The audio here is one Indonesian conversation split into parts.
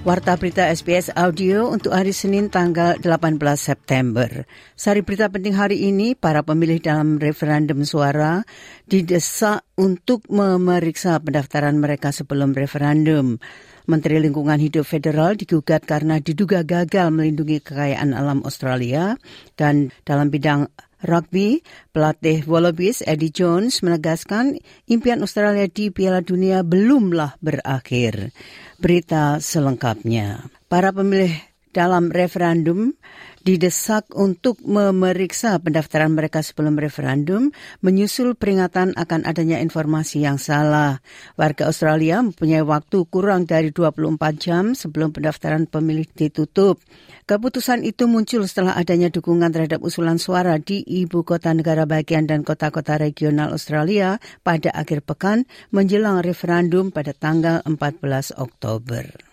Warta berita SBS Audio untuk hari Senin tanggal 18 September. Sari berita penting hari ini, para pemilih dalam referendum suara didesak untuk memeriksa pendaftaran mereka sebelum referendum. Menteri Lingkungan Hidup Federal digugat karena diduga gagal melindungi kekayaan alam Australia dan dalam bidang rugby, pelatih Wallabies Eddie Jones menegaskan impian Australia di Piala Dunia belumlah berakhir berita selengkapnya. Para pemilih dalam referendum didesak untuk memeriksa pendaftaran mereka sebelum referendum menyusul peringatan akan adanya informasi yang salah. Warga Australia mempunyai waktu kurang dari 24 jam sebelum pendaftaran pemilih ditutup. Keputusan itu muncul setelah adanya dukungan terhadap usulan suara di ibu kota negara bagian dan kota-kota regional Australia pada akhir pekan menjelang referendum pada tanggal 14 Oktober.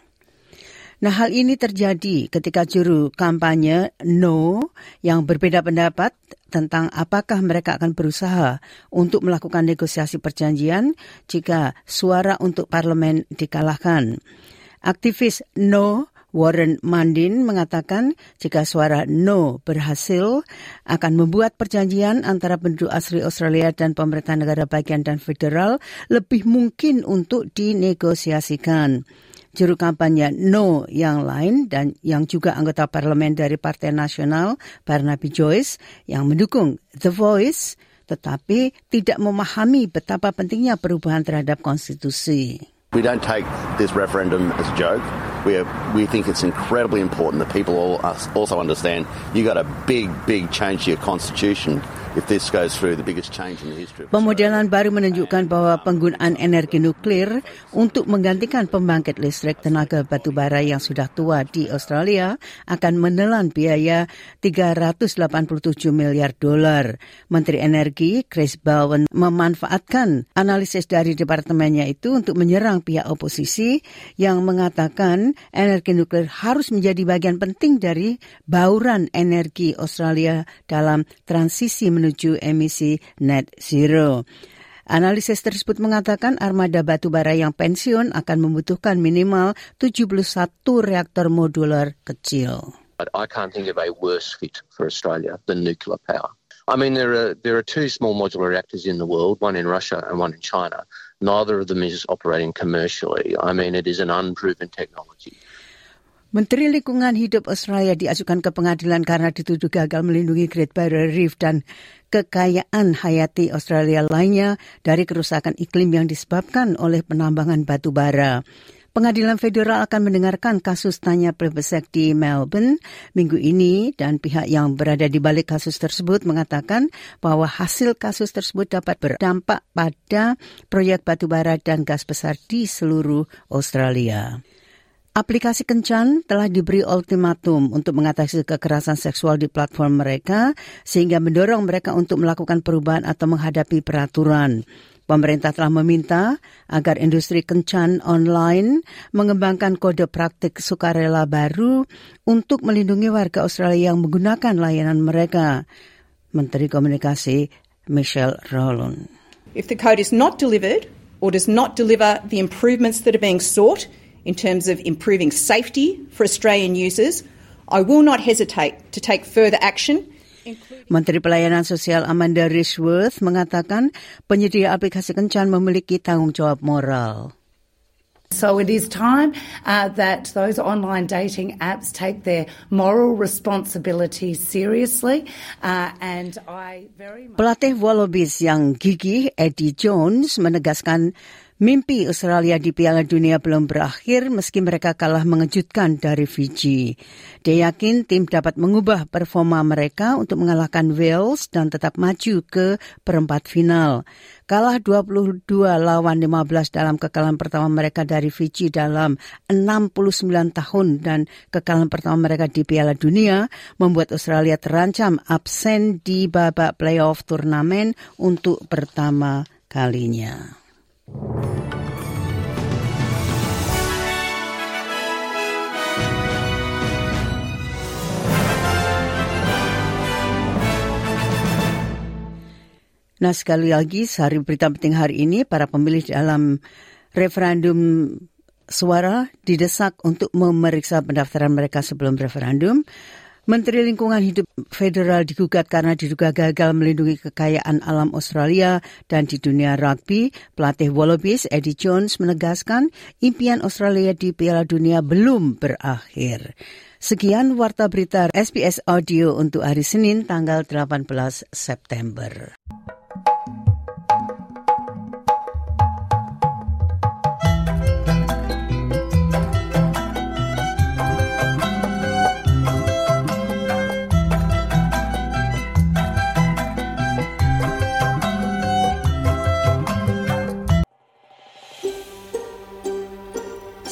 Nah hal ini terjadi ketika juru kampanye No yang berbeda pendapat tentang apakah mereka akan berusaha untuk melakukan negosiasi perjanjian jika suara untuk parlemen dikalahkan. Aktivis No Warren Mandin mengatakan jika suara no berhasil akan membuat perjanjian antara penduduk asli Australia dan pemerintah negara bagian dan federal lebih mungkin untuk dinegosiasikan juru kampanye No yang lain dan yang juga anggota parlemen dari Partai Nasional Barnaby Joyce yang mendukung The Voice tetapi tidak memahami betapa pentingnya perubahan terhadap konstitusi. We don't take this referendum as a joke. We, are, we think it's incredibly important that people all, also understand you got a big, big change to your constitution Pemodelan baru menunjukkan bahwa penggunaan energi nuklir untuk menggantikan pembangkit listrik tenaga batu bara yang sudah tua di Australia akan menelan biaya 387 miliar dolar. Menteri Energi Chris Bowen memanfaatkan analisis dari departemennya itu untuk menyerang pihak oposisi yang mengatakan energi nuklir harus menjadi bagian penting dari bauran energi Australia dalam transisi menuju menuju emisi net zero. Analisis tersebut mengatakan armada batu bara yang pensiun akan membutuhkan minimal 71 reaktor modular kecil. I can't think of a worse fit for Australia than nuclear power. I mean, there are there are two small modular reactors in the world, one in Russia and one in China. Neither of them is operating commercially. I mean, it is an unproven technology. Menteri Lingkungan Hidup Australia diajukan ke pengadilan karena dituduh gagal melindungi Great Barrier Reef dan kekayaan hayati Australia lainnya dari kerusakan iklim yang disebabkan oleh penambangan batu bara. Pengadilan federal akan mendengarkan kasus tanya Plebiscite di Melbourne minggu ini dan pihak yang berada di balik kasus tersebut mengatakan bahwa hasil kasus tersebut dapat berdampak pada proyek batu bara dan gas besar di seluruh Australia. Aplikasi Kencan telah diberi ultimatum untuk mengatasi kekerasan seksual di platform mereka sehingga mendorong mereka untuk melakukan perubahan atau menghadapi peraturan. Pemerintah telah meminta agar industri kencan online mengembangkan kode praktik sukarela baru untuk melindungi warga Australia yang menggunakan layanan mereka. Menteri Komunikasi Michelle Rowland. If the code is not delivered or does not deliver the improvements that are being sought, in terms of improving safety for Australian users, I will not hesitate to take further action Menteri Pelayanan Sosial Amanda Rishworth mengatakan penyedia aplikasi kencan memiliki tanggung jawab moral. So it is time uh, that those online dating apps take their moral responsibility seriously. Uh, and I very much... Pelatih Wallabies yang gigih Eddie Jones menegaskan Mimpi Australia di Piala Dunia belum berakhir meski mereka kalah mengejutkan dari Fiji. Dia yakin tim dapat mengubah performa mereka untuk mengalahkan Wales dan tetap maju ke perempat final. Kalah 22 lawan 15 dalam kekalahan pertama mereka dari Fiji dalam 69 tahun dan kekalahan pertama mereka di Piala Dunia membuat Australia terancam absen di babak playoff turnamen untuk pertama kalinya. Nah sekali lagi sehari berita penting hari ini para pemilih dalam referendum suara didesak untuk memeriksa pendaftaran mereka sebelum referendum. Menteri Lingkungan Hidup Federal digugat karena diduga gagal melindungi kekayaan alam Australia dan di dunia rugby, pelatih Wallabies Eddie Jones menegaskan impian Australia di Piala Dunia belum berakhir. Sekian warta berita SBS Audio untuk hari Senin tanggal 18 September.